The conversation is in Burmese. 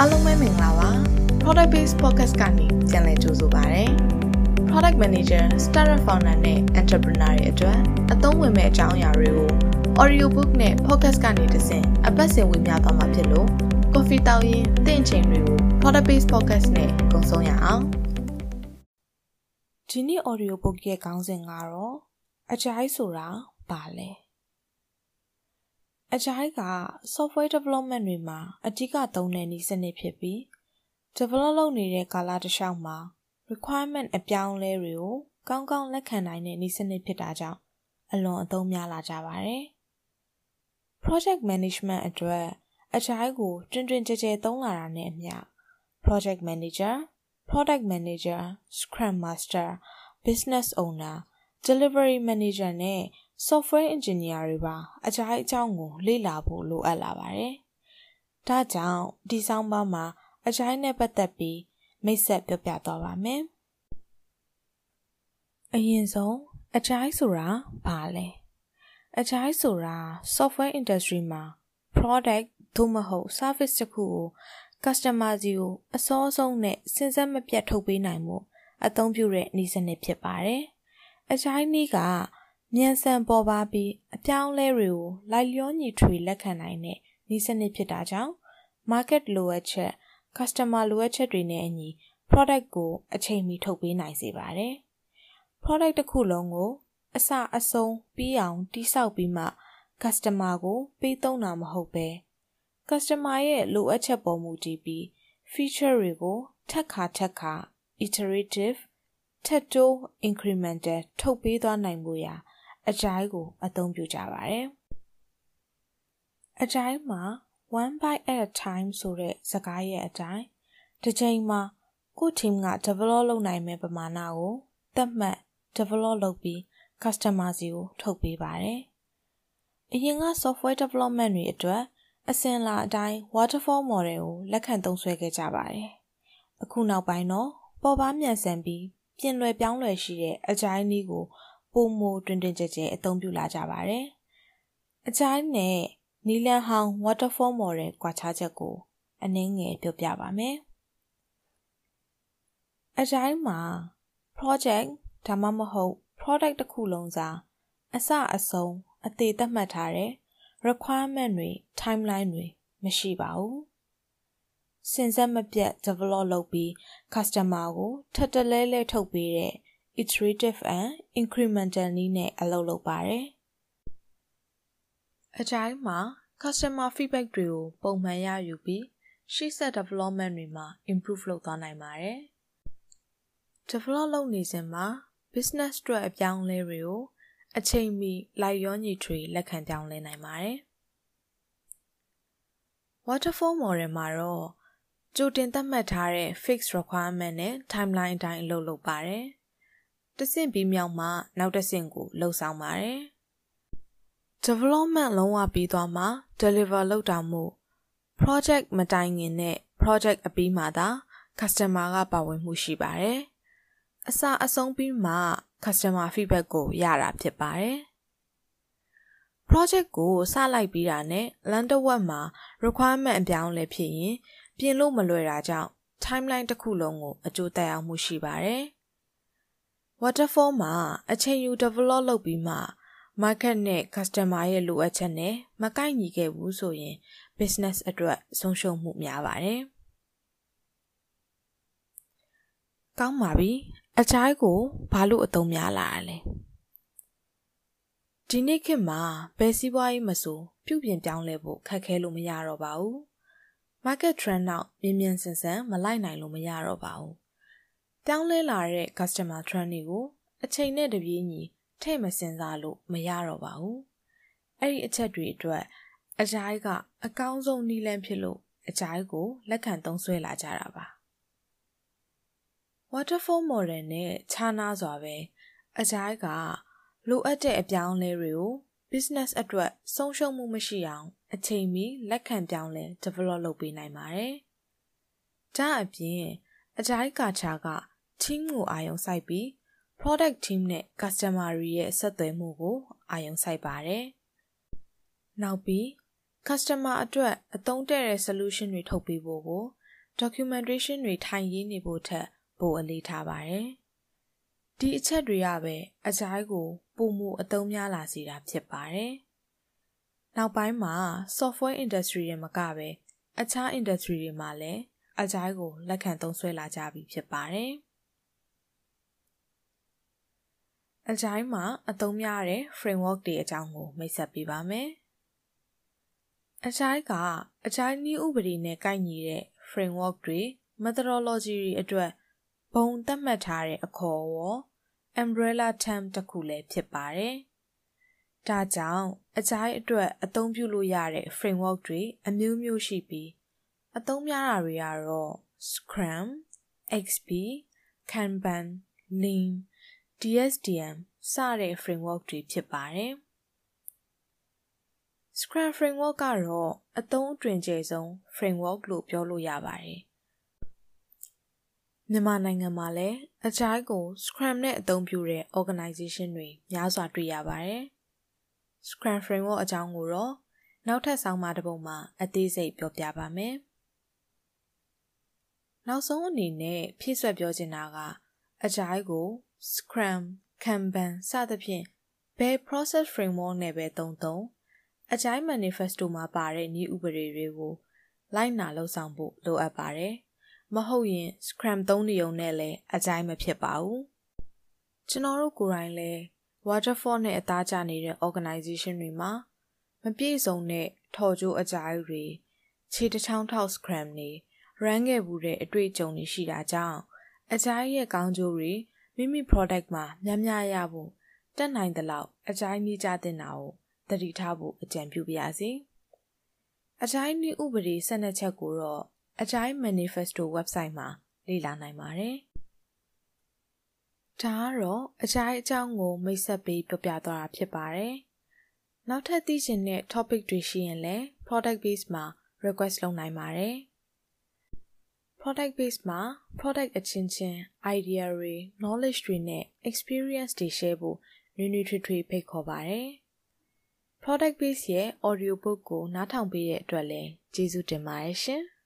အားလုံးပဲမင်္ဂလာပါ Product Based Podcast ကနေပြန်လည်ကြိုဆိုပါရစေ Product Manager, Startup Founder နဲ့ Entrepreneur တွေအတွက်အသုံးဝင်မဲ့အကြောင်းအရာတွေကို Audio Book နဲ့ Podcast ကနေတဆင့်အပတ်စဉ်ဝင်ပြသွားမှာဖြစ်လို့ Coffee တောင်းရင်တင့်ချိန်တွေကို Product Based Podcast နဲ့ကုံဆုံးရအောင်ဒီနေ့ Audio Book ရဲ့ခေါင်းစဉ်ကတော့အကြိုက်ဆိုတာဘာလဲ အကြိုက်က software development တွေမှာအဓိကသုံးတဲ့နည်းစနစ်ဖြစ်ပြီး develop လုပ်နေတဲ့ကာလတစ်လျှောက်မှာ requirement အပြောင်းအလဲတွေကိုကောင်းကောင်းလက်ခံနိုင်တဲ့နည်းစနစ်ဖြစ်တာကြောင့်အလွန်အသုံးများလာကြပါတယ်။ project management အတွက်အကြိုက်ကိုတွင်တွင်ကြဲကြဲသုံးလာတာနဲ့အမျှ project manager, product manager, scrum master, business owner, delivery manager နဲ့ software engineer တွေပါအကြိုက်အကြောင်းကိုလေ့လာဖို့လိုအပ်လာပါတယ်။ဒါကြောင့်ဒီဆောင်ပါမှာအကြိုက်နဲ့ပတ်သက်ပြီးမိတ်ဆက်ပြောပြသွားပါမယ်။အရင်ဆုံးအကြိုက်ဆိုတာဘာလဲ။အကြိုက်ဆိုတာ software industry မှာ product သို့မဟုတ် service တစ်ခုကို customer စီကိုအစောဆုံးနဲ့စဉ်ဆက်မပြတ်ထုတ်ပေးနိုင်မှုအသုံးပြုတဲ့နည်းစနစ်ဖြစ်ပါတယ်။အကြိုက်နည်းက မြန်ဆန်ပေါ်ပါပြီးအပြောင်းလဲတွေကိုလိုက်လျောညီထွေလက်ခံနိုင်တဲ့နည်းစနစ်ဖြစ်တာကြောင့် market လိုအပ်ချက် customer လိုအပ်ချက်တွေနဲ့အညီ product ကိုအချိန်မီထုတ်ပေးနိုင်စေပါတယ်။ product တစ်ခုလုံးကို အစအဆုံးပြီးအောင်တိစောက်ပြီးမှ customer ကိုပေးသုံးတာမဟုတ်ပဲ customer ရဲ့လိုအပ်ချက်ပေါ်မူတည်ပြီး feature တွေကိုထပ်ခါထပ်ခါ iterative ထပ်တိုး incremental ထုတ်ပေးသွားနိုင်မှုရာ အကြိုင်းကိုအသုံးပြုကြပါတယ်။အကြိုင်းမှာ one bite at a time ဆိုတဲ့စကားရဲ့အတိုင်းတစ်ချိန်မှာကို team က develop လုပ်နိုင်မဲ့ပမာဏကိုသတ်မှတ် develop လုပ်ပြီး customer စီကိုထုတ်ပေးပါတယ်။အရင်က software development တွေအတွက်အစင်လာအတိုင်း waterfall model ကိုလက်ခံသုံးစွဲခဲ့ကြပါတယ်။အခုနောက်ပိုင်းတော့ပေါ်ပါမြန်ဆန်ပြီးပြင်လွယ်ပြောင်းလွယ်ရှိတဲ့အကြိုင်းနည်းကို ပုံမူတွင်တွင်ကြဲကြဲအသုံးပြုလာကြပါတယ်။အကြိုင်းနဲ့နီလန်ဟောင်း waterfall model ကွာခြားချက်ကိုအနည်းငယ်ပြောပြပါမယ်။အကြိုင်းမှာ project ဒါမှမဟုတ် product တစ်ခုလုံးစာအစအဆုံးအသေးသတ်မှတ်ထားတဲ့ requirement တွေ timeline တွေမရှိပါဘူး။စင်ဆက်မပြတ် develop လုပ်ပြီး customer ကိုထပ်တလဲလဲထုတ်ပေးတဲ့ iterative and incremental နည်းနဲ့အလုပ်လုပ်ပါတယ်။အကြိုင်းမှာ customer feedback တွေကိုပုံမှန်ရယူပြီးရှေ့ဆက် development တွေမှာ improve လုပ်သွားနိုင်ပါတယ်။ develop လုပ်နေစဉ်မှာ business အတွက်အပြောင်းလဲတွေကိုအချိန်မီလိုက်ရောညီထွေလက်ခံပြောင်းလဲနိုင်ပါတယ်။ waterfall model မှာတော့ကြိုတင်သတ်မှတ်ထားတဲ့ fixed requirement နဲ့ timeline အတိုင်းအလုပ်လုပ်ပါတယ်။ တဆင့်ပြီးမြောက်မှနောက်တဆင့်ကိုလှုပ်ဆောင်ပါတယ်။ development လုံးဝပြီးသွားမှ deliver လုပ်တာမို့ project မတိုင်ခင်နဲ့ project အပြီးမှသာ customer ကပါဝင်မှုရှိပါတယ်။အစအဆုံးပြီးမှ customer feedback ကိုရတာဖြစ်ပါတယ်။ project ကိုစလိုက်ပြီးတာနဲ့လမ်းတစ်ဝက်မှာ requirement အပြောင်းလဲဖြစ်ရင် ပြင်လို့မလွယ်တာကြောင့် timeline တစ်ခုလုံးကိုအကျိုးသက်ရောက်မှုရှိပါတယ်။ waterfall မှာအချိန်ယူ develop လုပ်ပြီးမှ market နဲ့ customer ရဲ့လိုအပ်ချက်နဲ့မကိုက်ညီခဲ့ဘူးဆိုရင် business အတွက်ဆုံးရှုံးမှုများပါတယ်။ကောင်းပါပြီ။အချိုင်းကိုဘာလို့အသုံးများလာရလဲ။ဒီနေ့ခေတ်မှာဘယ်စည်းပွားရေးမဆိုပြုပြင်ပြောင်းလဲဖို့ခက်ခဲလို့မရတော့ပါဘူး။ market trend နောက်မြင်မြန်ဆန်ဆန်မလိုက်နိုင်လို့မရတော့ပါဘူး ပြောင်းလဲလာတဲ့ customer trend တွေကိုအချိန်နဲ့တပြေးညီထည့်မစင်စားလို့မရတော့ပါဘူး။အဲ့ဒီအချက်တွေအတွက်အကြိုက်ကအကောင်းဆုံးနည်းလမ်းဖြစ်လို့အကြိုက်ကိုလက်ခံသုံးစွဲလာကြတာပါ။ waterfall model နဲ့ခြားနားစွာပဲအကြိုက်ကလိုအပ်တဲ့အပြောင်းလဲတွေကို business အတွက်ဆုံးရှုံးမှုမရှိအောင်အချိန်မီလက်ခံပြောင်းလဲ develop လုပ်ပေးနိုင်ပါတယ်။ဒါအပြင်အကြိုက်ကခြားက team ကိုအာရုံစိုက်ပြီး product team နဲ့ customer ရဲ့ဆက်သွယ်မှုကိုအာရုံစိုက်ပါတယ်။နောက်ပြီး customer အတွက်အသုံးတဲ့တဲ့ solution တွေထုတ်ပေးဖို့ကို documentation တွေထိုင်ရင်းနေဖို့ထက်ပိုအလေးထားပါတယ်။ဒီအချက်တွေကပဲအကြိုင်းကိုပုံမှုအသုံးများလာစေတာဖြစ်ပါတယ်။နောက်ပိုင်းမှာ software industry တွေမကပဲအခြား industry တွေမှာလည်းအကြိုင်းကိုလက်ခံသုံးစွဲလာကြပြီဖြစ်ပါတယ်။ အကြိုင်းမှာအသုံးများတဲ့ framework တွေအကြောင်းကိုမိတ်ဆက်ပေးပါမယ်။အကြိုင်းကအကြိုင်းနည်းဥပဒေနဲ့ကိုက်ညီတဲ့ framework တွေ methodology တွေအတွက်ဘုံသတ်မှတ်ထားတဲ့အခေါ်အဝေါ် umbrella term တစ်ခုလည်းဖြစ်ပါတယ်။ဒါကြောင့်အကြိုင်းအတွက်အသုံးပြုလို့ရတဲ့ framework တွေအမျိုးမျိုးရှိပြီးအသုံးများတာတွေကတော့ Scrum, XP, Kanban, Lean, DSDM စတဲ့ framework တွေဖြစ်ပါတယ်။ Scrum framework ကတော့အသုံးအတွင်ကျဆုံး framework လို့ပြောလို့ရပါတယ်။မြန်မာနိုင်ငံမှာလည်းအကြိုင်းကို Scrum နဲ့အသုံးပြုတဲ့ organization တွေများစွာတွေ့ရပါတယ်။ Scrum framework အကြောင်းကိုတော့နောက်ထပ်ဆောင်းပါးတစ်ပုဒ်မှာအသေးစိတ်ပြောပြပါမယ်။နောက်ဆုံးအနေနဲ့ဖြည့်ဆွက်ပြောချင်တာကအကြိုင်းကို Scrum, Kanban စသဖြင့်ဘယ် process framework နဲ့ပဲသုံးသုံးအကြိုင်း manifesto မှာပါတဲ့ဤဥပဒေတွေကိုလိုက်နာလှုပ်ဆောင်ဖို့လိုအပ်ပါတယ်။မဟုတ်ရင် Scrum သုံးနေုံနဲ့လည်းအကြိုင်းမဖြစ်ပါဘူး။ကျွန်တော်တို့ကိုယ်တိုင်လည်း waterfall နဲ့အသားကျနေတဲ့ organization တွေမှာမပြည့်စုံတဲ့ထော်ကြိုးအကြိုင်းတွေခြေတချောင်းထောက် Scrum တွေ run ခဲ့မှုတဲ့အတွေ့အကြုံတွေရှိတာကြောင့်အကြိုင်းရဲ့ကောင်းကျိုးတွေ မိမိ product မှာများများရဖို့တက်နိုင်သလောက်အကြိုင်းကြီးကြတဲ့နာကိုတတိထားဖို့အကြံပြုပါရစေ။အကြိုင်းနည်းဥပဒေ12ချက်ကိုတော့အကြိုင်း manifesto website မှာလေ့လာနိုင်ပါတယ်။ဒါကတော့အကြိုင်းအကြောင်းကိုမိတ်ဆက်ပေးပြပြသွားတာဖြစ်ပါတယ်။နောက်ထပ်သိချင်တဲ့ topic တွေရှိရင်လည်း product base မှာ request လုပ်နိုင်ပါတယ်။ product base မှာ product အချင်းချင်း idea တွေ knowledge တွေနဲ့ experience တွေ share ဖို့နွေးနွေးထွေးထွေးဖိတ်ခေါ်ပါတယ်။ product base ရဲ့ audio book ကို နားထောင်ပေးတဲ့အတွက်လည်းကျေးဇူးတင်ပါတယ်ရှင်။